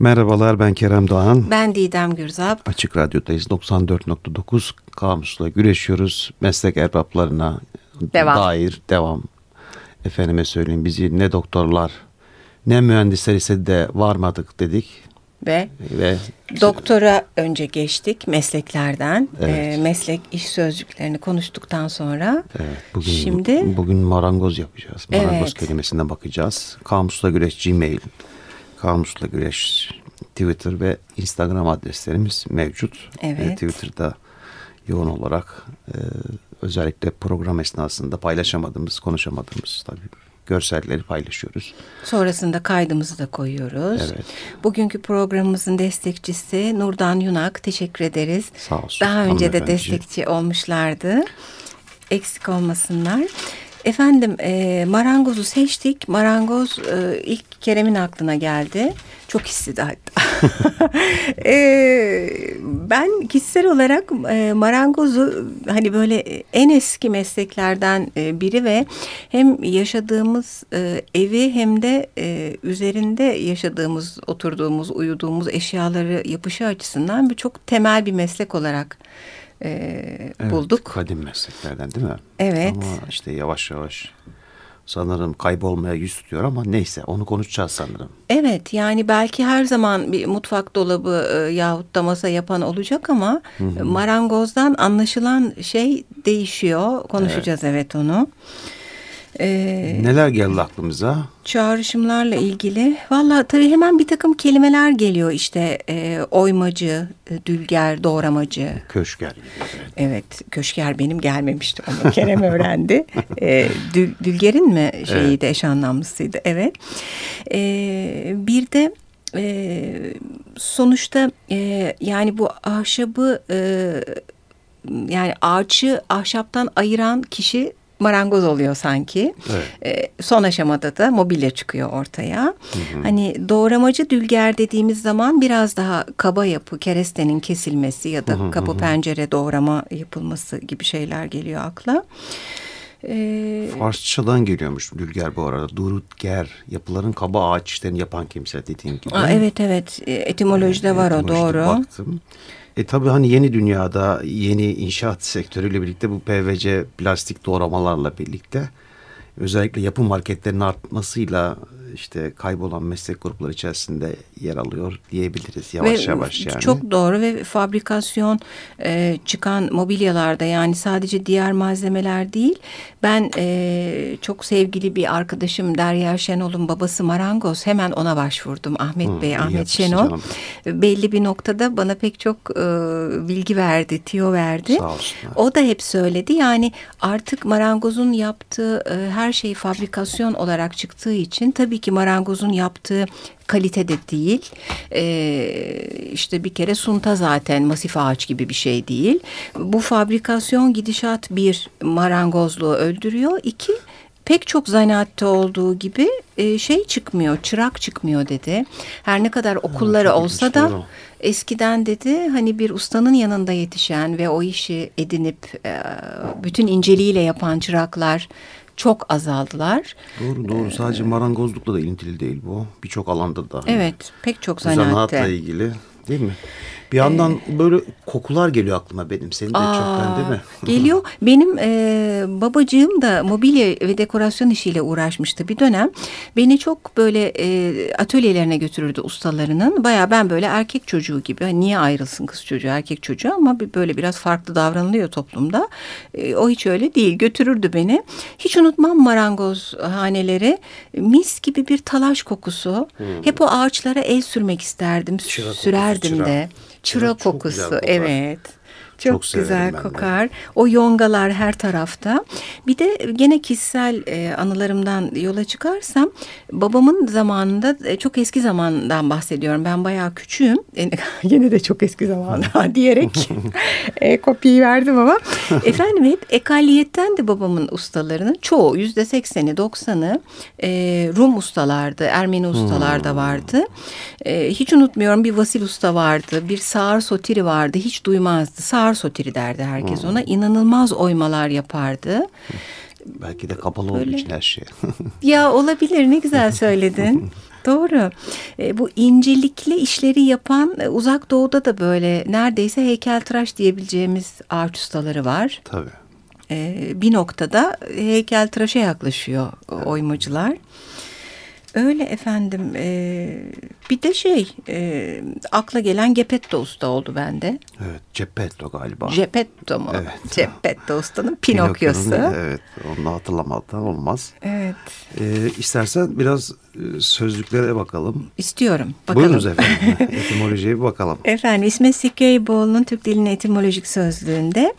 Merhabalar ben Kerem Doğan. Ben Didem Gürzap. Açık Radyo'dayız 94.9 Kamus'la güreşiyoruz. Meslek erbaplarına devam. dair devam. Efendime söyleyeyim bizi ne doktorlar ne mühendisler ise de varmadık dedik. Ve, ve doktora önce geçtik mesleklerden. Evet. E, meslek iş sözcüklerini konuştuktan sonra. Evet, bugün, şimdi bugün marangoz yapacağız. Marangoz evet. kelimesine bakacağız. Kamusla Güreş Gmail Kamusla Güreş Twitter ve Instagram adreslerimiz mevcut. Evet. E, Twitter'da yoğun olarak e, özellikle program esnasında paylaşamadığımız, konuşamadığımız tabii görselleri paylaşıyoruz. Sonrasında kaydımızı da koyuyoruz. Evet. Bugünkü programımızın destekçisi Nurdan Yunak. Teşekkür ederiz. Sağ olsun. Daha önce de destekçi olmuşlardı. Eksik olmasınlar. Efendim e, marangozu seçtik. Marangoz e, ilk Kerem'in aklına geldi. Çok hissedi hatta. e, ben kişisel olarak e, marangozu hani böyle en eski mesleklerden e, biri ve hem yaşadığımız e, evi hem de e, üzerinde yaşadığımız, oturduğumuz, uyuduğumuz eşyaları yapışı açısından bir çok temel bir meslek olarak e, evet, bulduk. Kadim mesleklerden değil mi? Evet. Ama işte yavaş yavaş sanırım kaybolmaya yüz tutuyor ama neyse onu konuşacağız sanırım. Evet yani belki her zaman bir mutfak dolabı e, yahut da masa yapan olacak ama hı hı. marangozdan anlaşılan şey değişiyor. Konuşacağız evet, evet onu. Ee, Neler geldi aklımıza? Çağrışımlarla ilgili. Valla tabii hemen bir takım kelimeler geliyor işte e, oymacı, e, dülger, doğramacı. Köşker. Evet. evet, köşker benim gelmemişti onu Kerem öğrendi. e, dül, dülgerin mi şeyiydi, evet. eş anlamlısıydı. Evet. E, bir de e, sonuçta e, yani bu ahşabı... E, yani ağaçı ahşaptan ayıran kişi marangoz oluyor sanki. Evet. E, son aşamada da mobilya çıkıyor ortaya. Hı hı. Hani doğramacı dülger dediğimiz zaman biraz daha kaba yapı, kerestenin kesilmesi ya da hı hı kapı hı. pencere doğrama yapılması gibi şeyler geliyor akla. Ee, Farsçadan geliyormuş dülger bu arada. Durutger, yapıların kaba ağaç işlerini yapan kimse dediğin gibi. Aa, evet evet, e, etimolojide ee, var o doğru. Baktım. E tabii hani yeni dünyada yeni inşaat sektörüyle birlikte bu PVC plastik doğramalarla birlikte özellikle yapı marketlerinin artmasıyla işte kaybolan meslek grupları içerisinde yer alıyor diyebiliriz yavaş ve yavaş yani. Çok doğru ve fabrikasyon e, çıkan mobilyalarda yani sadece diğer malzemeler değil. Ben e, çok sevgili bir arkadaşım Derya Şenol'un babası marangoz hemen ona başvurdum Ahmet Hı, Bey, Ahmet Şenol. Canım. Belli bir noktada bana pek çok e, bilgi verdi, tiyo verdi. Sağ. O da hep söyledi yani artık marangozun yaptığı e, her şey fabrikasyon olarak çıktığı için tabii ki ki marangozun yaptığı kalitede değil. Ee, işte bir kere sunta zaten masif ağaç gibi bir şey değil. Bu fabrikasyon gidişat bir marangozluğu öldürüyor. İki pek çok zanaatte olduğu gibi e, şey çıkmıyor, çırak çıkmıyor dedi. Her ne kadar okulları evet, olsa da doğru. eskiden dedi hani bir ustanın yanında yetişen ve o işi edinip e, bütün inceliğiyle yapan çıraklar çok azaldılar. Doğru doğru sadece marangozlukla da ilintili değil bu. Birçok alanda da. Evet pek çok zanaatte. Zanaatla ilgili değil mi? Bir yandan ee, böyle kokular geliyor aklıma benim. Senin de aa, çok değil mi? Geliyor. Benim e, babacığım da mobilya ve dekorasyon işiyle uğraşmıştı bir dönem. Beni çok böyle e, atölyelerine götürürdü ustalarının. Baya ben böyle erkek çocuğu gibi. Hani niye ayrılsın kız çocuğu erkek çocuğu ama böyle biraz farklı davranılıyor toplumda. E, o hiç öyle değil. Götürürdü beni. Hiç unutmam marangoz haneleri. Mis gibi bir talaş kokusu. Hmm. Hep o ağaçlara el sürmek isterdim. Çıra sürerdim kokusu, de. Çıra. Kokusu evet. Çok, Çok güzel kokar. De. O yongalar her tarafta. Bir de gene kişisel e, anılarımdan yola çıkarsam babamın zamanında e, çok eski zamandan bahsediyorum. Ben bayağı küçüğüm. E, yine de çok eski zamanda diyerek e, kopyayı verdim ama. Efendim hep ekaliyetten de babamın ustalarının çoğu yüzde sekseni doksanı e, Rum ustalardı. Ermeni ustalar da hmm. vardı. E, hiç unutmuyorum bir Vasil usta vardı. Bir Sağır Sotiri vardı. Hiç duymazdı. Sağır Kar sotiri derdi herkes hmm. ona. İnanılmaz oymalar yapardı. Belki de kapalı Böyle. olduğu için her şey. ya olabilir ne güzel söyledin. Doğru. E, bu incelikli işleri yapan e, uzak doğuda da böyle neredeyse heykeltıraş diyebileceğimiz ağaç ustaları var. Tabii. E, bir noktada heykeltıraşa yaklaşıyor oymacılar. Öyle efendim. E, bir de şey e, akla gelen Gepetto Usta oldu bende. Evet Geppetto galiba. Geppetto mu? Evet. Geppetto Usta'nın Pinokyo'su. Evet onu hatırlamadan olmaz. Evet. E, istersen biraz e, sözlüklere bakalım. İstiyorum. Bakalım. Buyurunuz efendim. Etimolojiye bir bakalım. Efendim İsmet Sikeyboğlu'nun Türk Dilinin Etimolojik Sözlüğü'nde.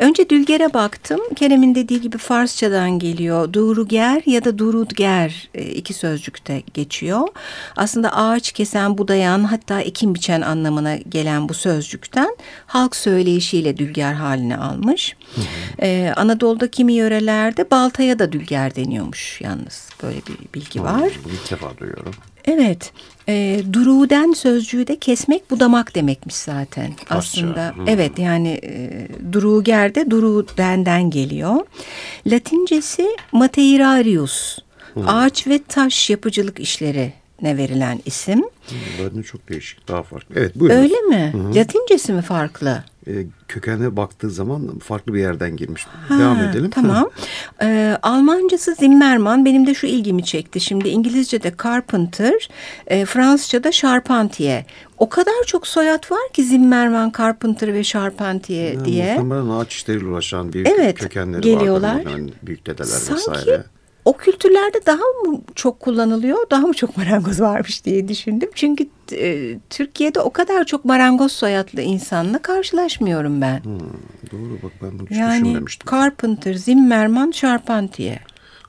Önce Dülger'e baktım. Kerem'in dediği gibi Farsçadan geliyor. Duruger ya da Durudger e, iki sözcükte geçiyor. Aslında ağaç kesen, budayan hatta ekim biçen anlamına gelen bu sözcükten halk söyleyişiyle Dülger haline almış. Hı hı. Ee, Anadolu'da kimi yörelerde baltaya da Dülger deniyormuş yalnız. Böyle bir bilgi var. Bunu ilk defa duyuyorum. Evet. E, duruden sözcüğü de kesmek budamak demekmiş zaten. Farsça. Aslında hmm. evet yani e, duruger durudenden geliyor. Latincesi mateirarius. Hmm. Ağaç ve taş yapıcılık işleri ne verilen isim. Bunların çok değişik, daha farklı. Evet, buyurun. Öyle mi? Hı-hı. Latincesi mi farklı? E, kökenine baktığı zaman farklı bir yerden girmiş. Ha, Devam edelim. Tamam. e, Almancası Zimmerman benim de şu ilgimi çekti. Şimdi İngilizce'de Carpenter, e, Fransızca'da Charpentier. O kadar çok soyad var ki Zimmerman, Carpenter ve Charpentier yani diye. Muhtemelen ağaç işleriyle uğraşan bir evet, kökenleri geliyorlar. vardır. Yani büyük dedeler Sanki vesaire o kültürlerde daha mı çok kullanılıyor, daha mı çok marangoz varmış diye düşündüm. Çünkü e, Türkiye'de o kadar çok marangoz soyadlı insanla karşılaşmıyorum ben. Hmm, doğru bak ben bunu hiç yani, düşünmemiştim. Carpenter, Zimmerman, Charpentier.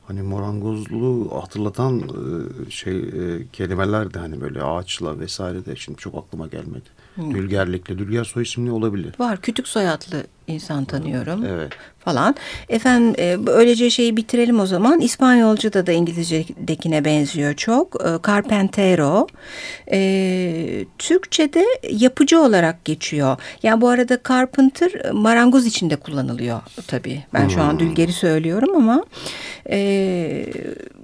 Hani marangozluğu hatırlatan e, şey e, kelimeler de hani böyle ağaçla vesaire de şimdi çok aklıma gelmedi. Hmm. Dülgerlikle, Dülger soy isimli olabilir. Var, kütük soyadlı insan tanıyorum. Evet. Falan. Efendim e, böylece şeyi bitirelim o zaman. İspanyolca'da da İngilizce'dekine benziyor çok. E, Carpentero. E, Türkçe'de yapıcı olarak geçiyor. Yani bu arada carpenter marangoz içinde kullanılıyor tabii. Ben hmm. şu an hmm. dülgeri söylüyorum ama e,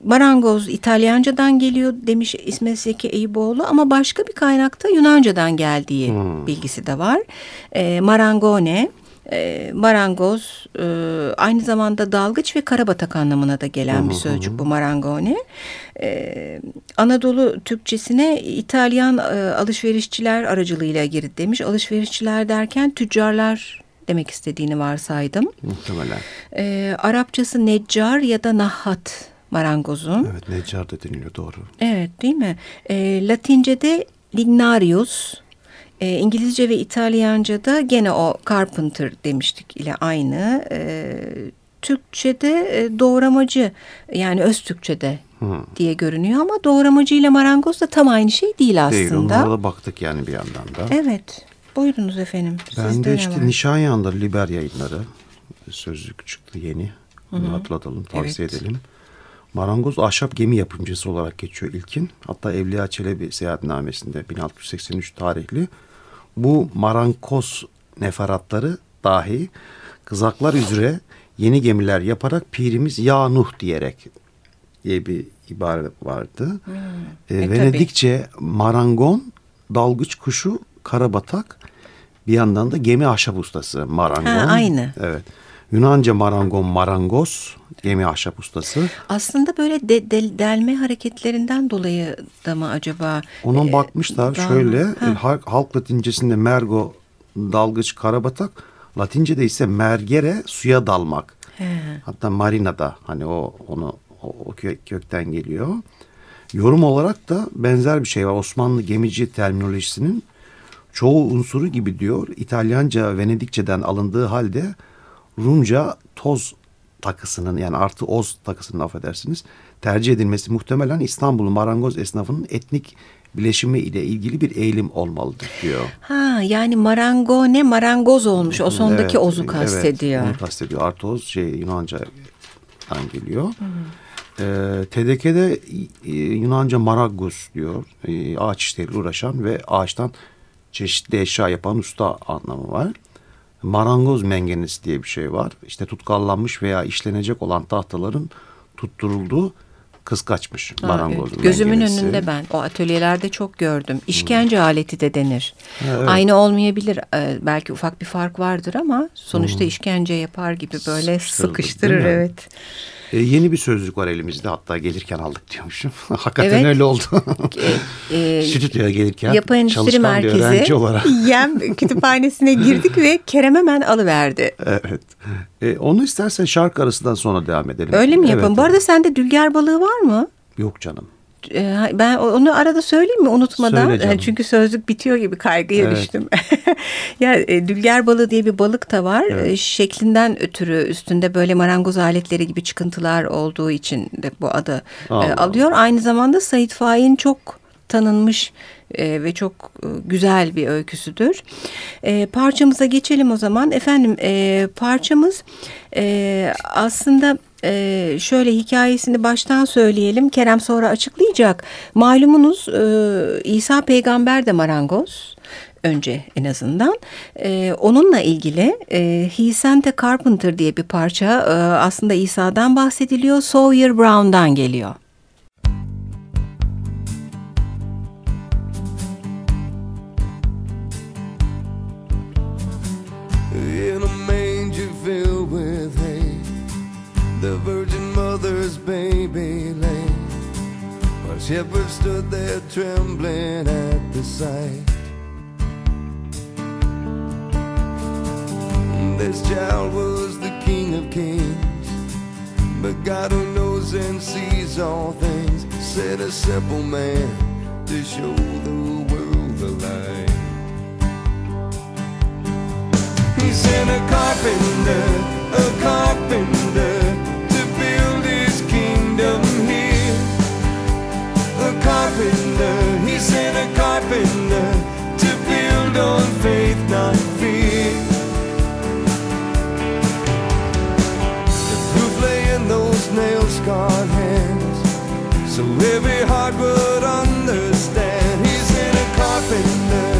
marangoz İtalyancadan geliyor demiş İsmet Zeki Eyüboğlu ama başka bir kaynakta Yunanca'dan geldiği hmm. bilgisi de var. E, marangone e, marangoz e, aynı zamanda dalgıç ve karabatak anlamına da gelen hı bir sözcük bu marangone. E, Anadolu Türkçesine İtalyan e, alışverişçiler aracılığıyla girdi demiş. Alışverişçiler derken tüccarlar demek istediğini varsaydım. Muhtemelen. E, Arapçası neccar ya da nahat marangozun. Evet neccar da deniliyor doğru. Evet değil mi? E, Latince'de lignarius e, İngilizce ve İtalyanca'da gene o carpenter demiştik ile aynı. E, Türkçe'de e, doğramacı yani öz Türkçe'de hmm. diye görünüyor ama doğramacı ile marangoz da tam aynı şey değil aslında. Değil onlara da baktık yani bir yandan da. Evet buyurunuz efendim. Ben Sizde de işte Nişanyan'da Liber yayınları sözlük çıktı yeni. Bunu hatırlatalım tavsiye evet. edelim. Marangoz ahşap gemi yapımcısı olarak geçiyor ilkin. Hatta Evliya Çelebi seyahatnamesinde 1683 tarihli bu marankoz neferatları dahi kızaklar üzere yeni gemiler yaparak pirimiz Ya Nuh diyerek diye bir ibare vardı. Hmm. E, e, Venedikçe marangon, dalgıç kuşu, karabatak bir yandan da gemi ahşap ustası marangon. Ha, aynı. Evet. Yunanca marangon marangoz, gemi ahşap ustası. Aslında böyle de, de, delme hareketlerinden dolayı da mı acaba? Onun e, bakmışlar daha, şöyle halk, halk latincesinde mergo dalgıç karabatak, latince'de ise mergere suya dalmak. He. Hatta marinada hani o onu o, o kökten geliyor. Yorum olarak da benzer bir şey var. Osmanlı gemici terminolojisinin çoğu unsuru gibi diyor. İtalyanca Venedikçeden alındığı halde Rumca toz takısının yani artı oz takısının affedersiniz tercih edilmesi muhtemelen İstanbul marangoz esnafının etnik bileşimi ile ilgili bir eğilim olmalıdır diyor. Ha yani marangone marangoz olmuş. O sondaki evet, ozu kastediyor. Evet, onu kastediyor. Artı oz şey Yunanca'dan geliyor. Hı Ee, TDK'de e, Yunanca maragos diyor. E, ağaç işleriyle uğraşan ve ağaçtan çeşitli eşya yapan usta anlamı var marangoz mengenesi diye bir şey var. İşte tutkallanmış veya işlenecek olan tahtaların tutturulduğu kız kaçmış marangozun. Evet. Gözümün mengeresi. önünde ben o atölyelerde çok gördüm. İşkence hmm. aleti de denir. evet. Aynı olmayabilir. Ee, belki ufak bir fark vardır ama sonuçta hmm. işkence yapar gibi böyle Sıkıştırır, sıkıştırır evet. E, yeni bir sözlük var elimizde hatta gelirken aldık diyormuşum. Hakikaten evet. öyle oldu. e, e Stüdyoya gelirken Yapı Endüstri Merkezi olarak. Yem kütüphanesine girdik ve Kerem hemen alıverdi. Evet. E, onu istersen şarkı arasından sonra devam edelim. Öyle mi yapalım? Evet, Bu arada sende dülger balığı var mı? Yok canım. Ee, ben onu arada söyleyeyim mi unutmadan? Yani çünkü sözlük bitiyor gibi kaygıya evet. düştüm. ya e, dülger balığı diye bir balık da var. Evet. E, şeklinden ötürü üstünde böyle marangoz aletleri gibi çıkıntılar olduğu için de bu adı e, Allah. alıyor. Aynı zamanda Sait Faik'in çok tanınmış e, ve çok e, güzel bir öyküsüdür. E, parçamıza geçelim o zaman. Efendim e, parçamız e, aslında e, şöyle hikayesini baştan söyleyelim. Kerem sonra açıklayacak. Malumunuz e, İsa peygamber de marangoz önce en azından. Ee, onunla ilgili e, He Sent a Carpenter diye bir parça e, aslında İsa'dan bahsediliyor. Sawyer Brown'dan geliyor. Shepherds stood there trembling at the sight. This child was the King of Kings, but God who knows and sees all things sent a simple man to show the world the light. He sent a carpenter, a carpenter so every heart would understand. He sent a carpenter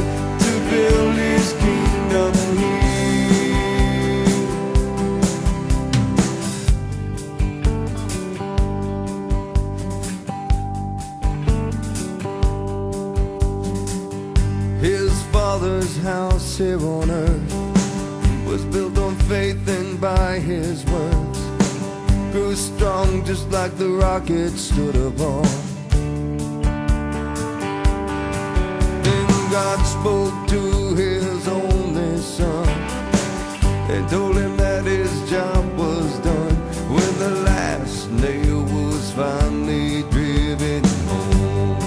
house here on earth was built on faith and by his words. Grew strong just like the rock it stood upon. Then God spoke to his only son and told him that his job was done when the last nail was finally driven home.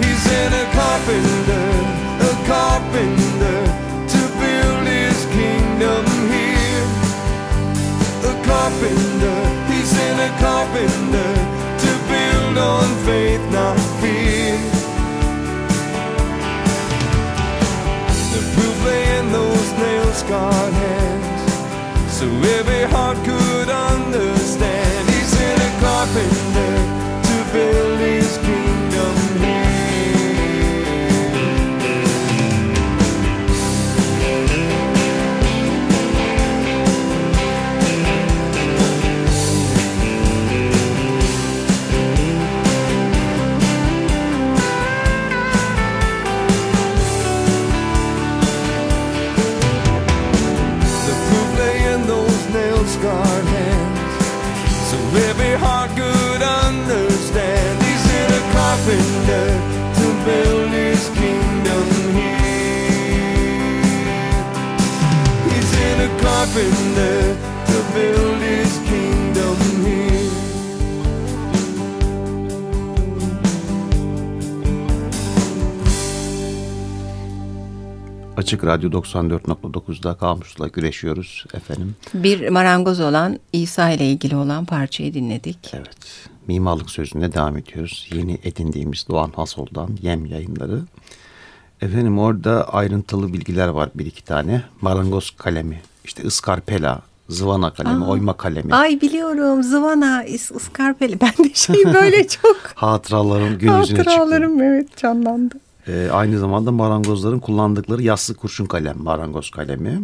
He's in a carpenter heart could understand. He's in a carpenter to build his kingdom here. He's in a carpenter. Açık Radyo 94.9'da Kamus'la güreşiyoruz efendim. Bir marangoz olan İsa ile ilgili olan parçayı dinledik. Evet. Mimarlık sözüne devam ediyoruz. Yeni edindiğimiz Doğan Hasol'dan Yem yayınları. Efendim orada ayrıntılı bilgiler var bir iki tane. Marangoz kalemi işte ıskarpela, zıvana kalemi, Aa, oyma kalemi. Ay biliyorum zıvana, ıskarpela. Ben de şey böyle çok... Hatıralarım gün yüzüne çıktı. Hatıralarım evet canlandı. Ee, aynı zamanda marangozların kullandıkları yassı kurşun kalem, marangoz kalemi.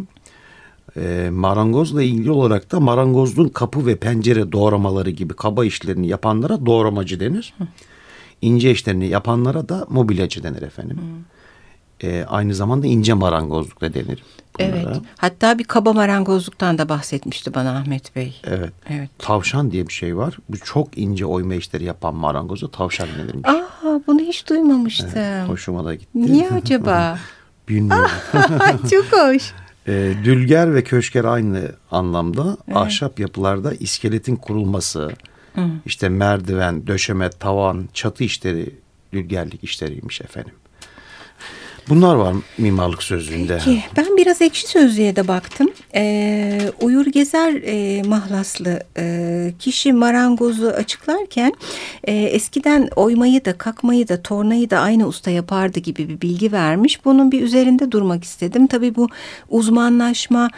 E, marangozla ilgili olarak da marangozluğun kapı ve pencere doğramaları gibi kaba işlerini yapanlara doğramacı denir. Hı. İnce işlerini yapanlara da mobilyacı denir efendim. Hı. E, aynı zamanda ince marangozluk da denir. Bunlara. Evet. Hatta bir kaba marangozluktan da bahsetmişti bana Ahmet Bey. Evet. Evet. Tavşan diye bir şey var. Bu çok ince oyma işleri yapan marangoza tavşan denirmiş. Aa, bunu hiç duymamıştım. Evet, hoşuma da gitti. Niye acaba? Bilmiyorum. çok hoş. E, dülger ve köşker aynı anlamda evet. ahşap yapılarda iskeletin kurulması, Hı. işte merdiven, döşeme, tavan, çatı işleri dülgerlik işleriymiş efendim. Bunlar var mimarlık sözlüğünde. Peki, ben biraz ekşi sözlüğe de baktım. Ee, Uyur Gezer e, mahlaslı e, kişi marangozu açıklarken e, eskiden oymayı da kakmayı da tornayı da aynı usta yapardı gibi bir bilgi vermiş. Bunun bir üzerinde durmak istedim. Tabii bu uzmanlaşma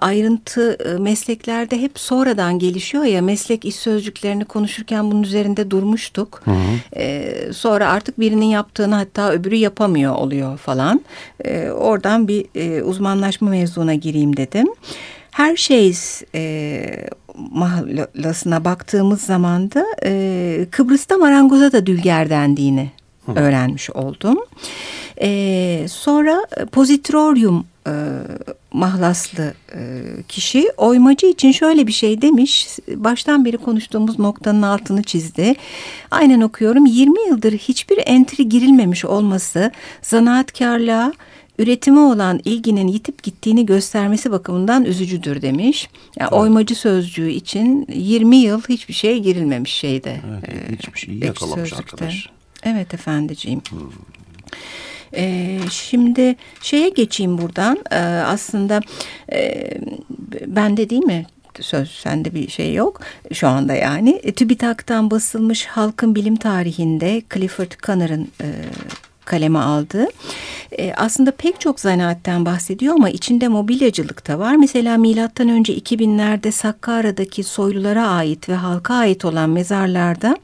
ayrıntı e, mesleklerde hep sonradan gelişiyor ya meslek iş sözcüklerini konuşurken bunun üzerinde durmuştuk. Hı hı. E, sonra artık birinin yaptığını hatta öbürü yapamıyor oluyor falan. E, oradan bir e, uzmanlaşma mevzuna gireyim dedim. Her şey e, mahallasına baktığımız zaman da e, Kıbrıs'ta marangoza da dülger dendiğini Hı. öğrenmiş oldum. E, sonra pozitroryum e, mahlaslı e, kişi oymacı için şöyle bir şey demiş. Baştan beri konuştuğumuz noktanın altını çizdi. Aynen okuyorum. 20 yıldır hiçbir entri girilmemiş olması zanaatkarlığa üretime olan ilginin yitip gittiğini göstermesi bakımından üzücüdür demiş. Yani evet. Oymacı sözcüğü için 20 yıl hiçbir şey girilmemiş şeyde. Evet, e, hiçbir şeyi yakalamış arkadaş. Evet efendiciğim. Hmm. E, şimdi şeye geçeyim buradan. E, aslında e, bende değil mi? söz sende bir şey yok şu anda yani. E, TÜBİTAK'tan basılmış halkın bilim tarihinde Clifford Connor'ın e, kaleme aldı. E, aslında pek çok zanaatten bahsediyor ama içinde mobilyacılık da var. Mesela milattan önce 2000'lerde Sakkara'daki soylulara ait ve halka ait olan mezarlarda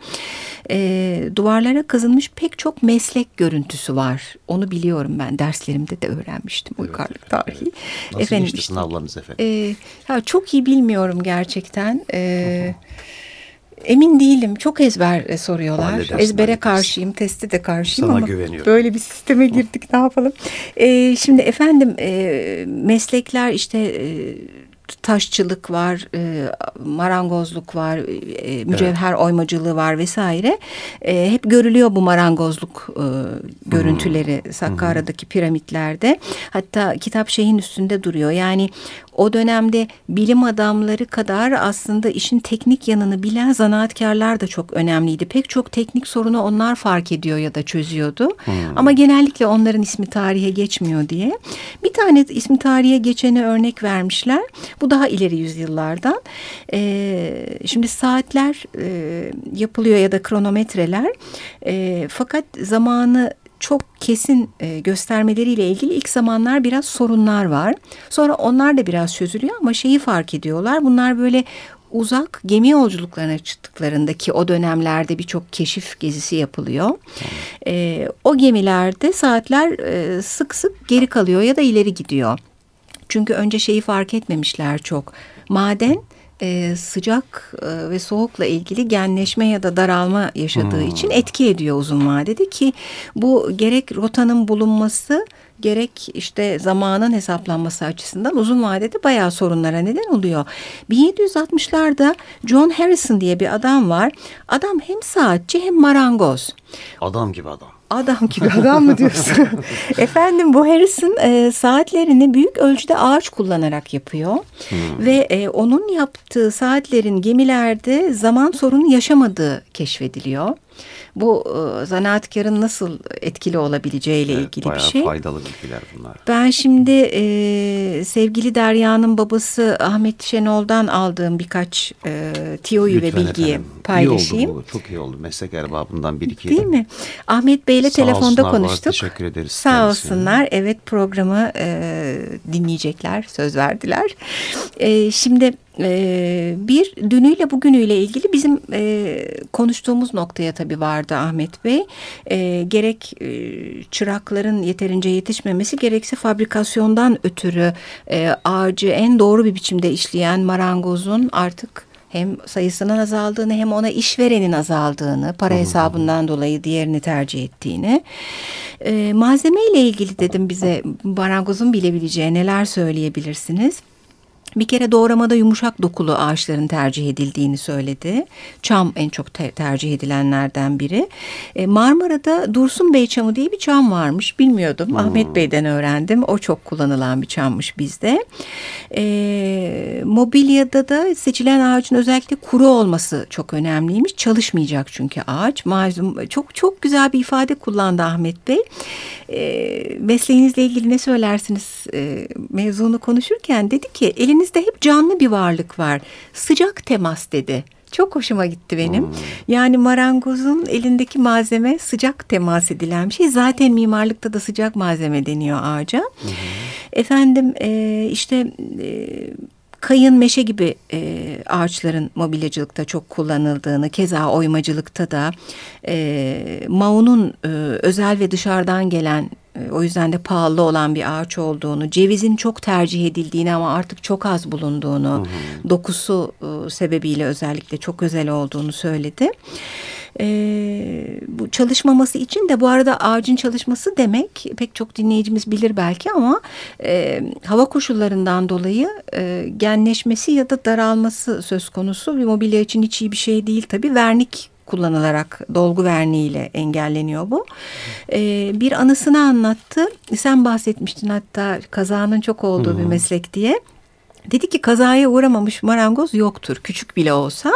e, duvarlara kazınmış pek çok meslek görüntüsü var. Onu biliyorum ben derslerimde de öğrenmiştim evet, uygarlık tarihi. Evet. Nasıl efendim, geçti işte, sınavlarınız efendim? E, ya çok iyi bilmiyorum gerçekten. E, Emin değilim. Çok ezber e, soruyorlar. Ezbere karşıyım, testi de karşıyım Sana ama güveniyorum. böyle bir sisteme girdik ne yapalım. Ee, şimdi efendim e, meslekler işte e, taşçılık var, e, marangozluk var, e, mücevher evet. oymacılığı var vesaire. E, hep görülüyor bu marangozluk e, görüntüleri hmm. Sakara'daki piramitlerde. Hatta kitap şeyin üstünde duruyor. Yani o dönemde bilim adamları kadar aslında işin teknik yanını bilen zanaatkarlar da çok önemliydi. Pek çok teknik sorunu onlar fark ediyor ya da çözüyordu. Hmm. Ama genellikle onların ismi tarihe geçmiyor diye. Bir tane ismi tarihe geçeni örnek vermişler. Bu daha ileri yüzyıllardan. Ee, şimdi saatler e, yapılıyor ya da kronometreler. E, fakat zamanı çok kesin e, göstermeleriyle ilgili ilk zamanlar biraz sorunlar var. Sonra onlar da biraz çözülüyor ama şeyi fark ediyorlar. Bunlar böyle uzak gemi yolculuklarına çıktıklarındaki o dönemlerde birçok keşif gezisi yapılıyor. E, o gemilerde saatler e, sık sık geri kalıyor ya da ileri gidiyor. Çünkü önce şeyi fark etmemişler çok. Maden e, sıcak e, ve soğukla ilgili genleşme ya da daralma yaşadığı hmm. için etki ediyor uzun vadede ki bu gerek rotanın bulunması gerek işte zamanın hesaplanması açısından uzun vadede bayağı sorunlara neden oluyor. 1760'larda John Harrison diye bir adam var. Adam hem saatçi hem marangoz. Adam gibi adam. Adam gibi adam mı diyorsun? Efendim bu Harrison e, saatlerini büyük ölçüde ağaç kullanarak yapıyor. Hmm. Ve e, onun yaptığı saatlerin gemilerde zaman sorunu yaşamadığı keşfediliyor bu e, zanaatkarın nasıl etkili olabileceğiyle evet, ilgili bir şey. faydalı bilgiler bunlar. Ben şimdi e, sevgili Derya'nın babası Ahmet Şenol'dan aldığım birkaç e, tiyoyu Lütfen ve bilgiyi efendim. paylaşayım. İyi oldu bu, çok iyi oldu. Meslek erbabından bir iki. Değil mi? Ahmet Bey'le telefonda konuştuk. Teşekkür ederiz. Sağ olsunlar. Evet programı e, dinleyecekler. Söz verdiler. E, şimdi e, bir dünüyle bugünüyle ilgili bizim e, konuştuğumuz noktaya tabii vardı Ahmet Bey. E, gerek e, çırakların yeterince yetişmemesi gerekse fabrikasyondan ötürü e, ağacı en doğru bir biçimde işleyen marangozun artık hem sayısının azaldığını hem ona işverenin azaldığını, para hesabından dolayı diğerini tercih ettiğini. E, malzeme ile ilgili dedim bize marangozun bilebileceği neler söyleyebilirsiniz? Bir kere doğramada yumuşak dokulu ağaçların tercih edildiğini söyledi. Çam en çok te tercih edilenlerden biri. E, Marmara'da Dursun Bey çamı diye bir çam varmış. Bilmiyordum. Hmm. Ahmet Bey'den öğrendim. O çok kullanılan bir çammış bizde. E, mobilyada da seçilen ağacın özellikle kuru olması çok önemliymiş. Çalışmayacak çünkü ağaç. Malum çok çok güzel bir ifade kullandı Ahmet Bey. E, mesleğinizle ilgili ne söylersiniz e, mevzunu konuşurken dedi ki elini elinizde hep canlı bir varlık var. Sıcak temas dedi. Çok hoşuma gitti benim. Hmm. Yani marangozun elindeki malzeme sıcak temas edilen bir şey. Zaten mimarlıkta da sıcak malzeme deniyor ağaca. Hmm. Efendim e, işte e, kayın meşe gibi e, ağaçların mobilyacılıkta çok kullanıldığını, keza oymacılıkta da e, maunun e, özel ve dışarıdan gelen o yüzden de pahalı olan bir ağaç olduğunu, cevizin çok tercih edildiğini ama artık çok az bulunduğunu, hı hı. dokusu e, sebebiyle özellikle çok özel olduğunu söyledi. E, bu çalışmaması için de bu arada ağacın çalışması demek pek çok dinleyicimiz bilir belki ama e, hava koşullarından dolayı e, genleşmesi ya da daralması söz konusu bir mobilya için hiç iyi bir şey değil tabii. Vernik kullanılarak dolgu verniğiyle engelleniyor bu. Ee, bir anısını anlattı. Sen bahsetmiştin hatta kazanın çok olduğu hmm. bir meslek diye. Dedi ki kazaya uğramamış marangoz yoktur küçük bile olsa.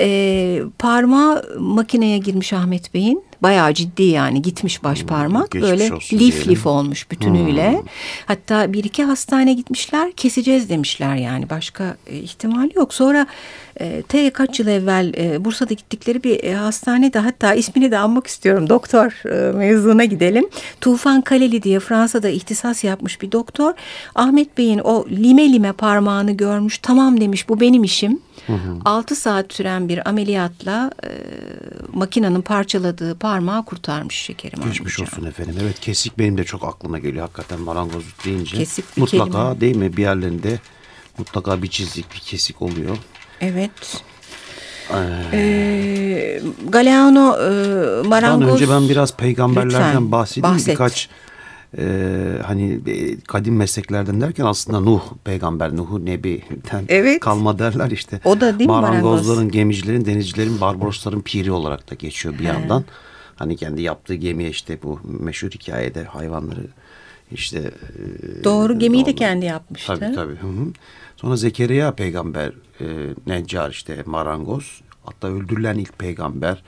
E, parmağı makineye girmiş Ahmet Bey'in bayağı ciddi yani gitmiş baş hmm, parmak hmm, böyle lif diyelim. lif olmuş bütünüyle. Hmm. Hatta bir iki hastane gitmişler keseceğiz demişler yani başka e, ihtimal yok. Sonra e, T kaç yıl evvel e, Bursa'da gittikleri bir e, hastanede hatta ismini de anmak istiyorum doktor e, mezuna gidelim. Tufan Kaleli diye Fransa'da ihtisas yapmış bir doktor. Ahmet Bey'in o lime lime parmağını görmüş tamam demiş bu benim işim. Hı hı. 6 saat süren bir ameliyatla e, makinenin parçaladığı parmağı kurtarmış şekerim. Geçmiş olsun efendim. Evet kesik benim de çok aklıma geliyor hakikaten marangozluk deyince. Kesik bir Mutlaka kelime. değil mi bir yerlerinde mutlaka bir çizik bir kesik oluyor. Evet. Ee, ee, Galeano e, marangoz. önce ben biraz peygamberlerden Lütfen, bahsedeyim. Bahset. Birkaç e, hani e, kadim mesleklerden derken aslında Nuh peygamber, Nuh'u Nebi'den evet. kalma derler işte. O da değil Marangozların, marangoz? gemicilerin, denizcilerin, barbarosların piri olarak da geçiyor bir He. yandan. Hani kendi yaptığı gemiye işte bu meşhur hikayede hayvanları işte. E, Doğru gemiyi de kendi yapmıştı. Tabii tabii. Hı -hı. Sonra Zekeriya peygamber e, Neccar işte marangoz. Hatta öldürülen ilk peygamber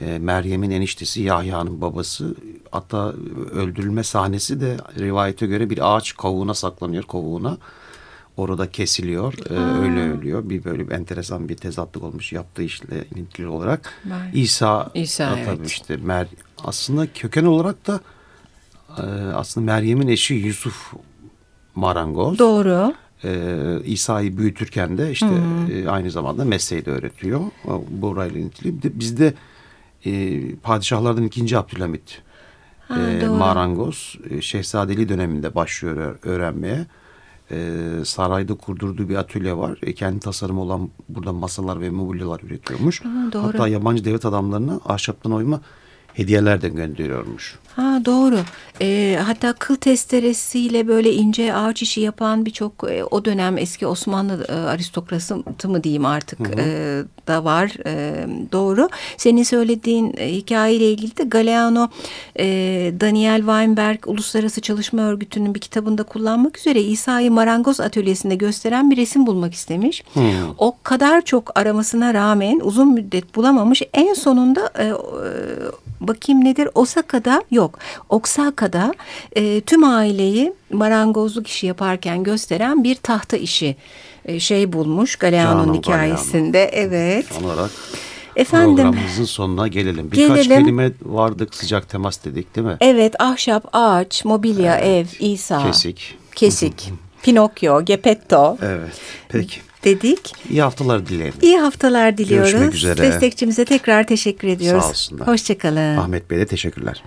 e, Meryem'in eniştesi Yahya'nın babası. Hatta öldürülme sahnesi de rivayete göre bir ağaç kavuğuna saklanıyor kovuğuna. Orada kesiliyor. E, öyle ölüyor. Bir böyle bir enteresan bir tezatlık olmuş yaptığı işle ilintili olarak. Var. İsa, İsa evet. tabii işte Mer aslında köken olarak da e, aslında Meryem'in eşi Yusuf marangoz. Doğru e, İsa'yı büyütürken de işte e, aynı zamanda mesleği de öğretiyor. Burayla ilintili. Bizde e, padişahlardan ikinci Abdülhamit ha, e, marangoz e, şehzadeli döneminde başlıyor öğrenmeye. E, sarayda kurdurduğu bir atölye var. E, kendi tasarımı olan burada masalar ve mobilyalar üretiyormuş. Ha, doğru. Hatta yabancı devlet adamlarına ahşaptan oyma hediyeler de gönderiyormuş. Ha doğru. E, hatta kıl testeresiyle böyle ince ağaç işi yapan birçok e, o dönem eski Osmanlı e, aristokrasi mı diyeyim artık hı hı. E, da var. E, doğru. Senin söylediğin e, hikayeyle ilgili de Galeano e, Daniel Weinberg Uluslararası Çalışma Örgütü'nün bir kitabında kullanmak üzere İsa'yı marangoz atölyesinde gösteren bir resim bulmak istemiş. Hı. O kadar çok aramasına rağmen uzun müddet bulamamış. En sonunda e, e, bakayım nedir Osaka'da yok Oksaka'da e, tüm aileyi marangozluk işi yaparken gösteren bir tahta işi e, şey bulmuş Galeano'nun hikayesinde Galeano. evet. Son olarak Efendim, programımızın sonuna gelelim. Birkaç gelelim. kelime vardık sıcak temas dedik değil mi? Evet ahşap, ağaç, mobilya, evet. ev, İsa. Kesik. Kesik. Pinokyo, Gepetto. Evet peki. dedik. İyi haftalar dilerim. İyi haftalar diliyoruz. Görüşmek üzere. Destekçimize tekrar teşekkür ediyoruz. Sağ olsunlar. Hoşçakalın. Ahmet Bey'e teşekkürler.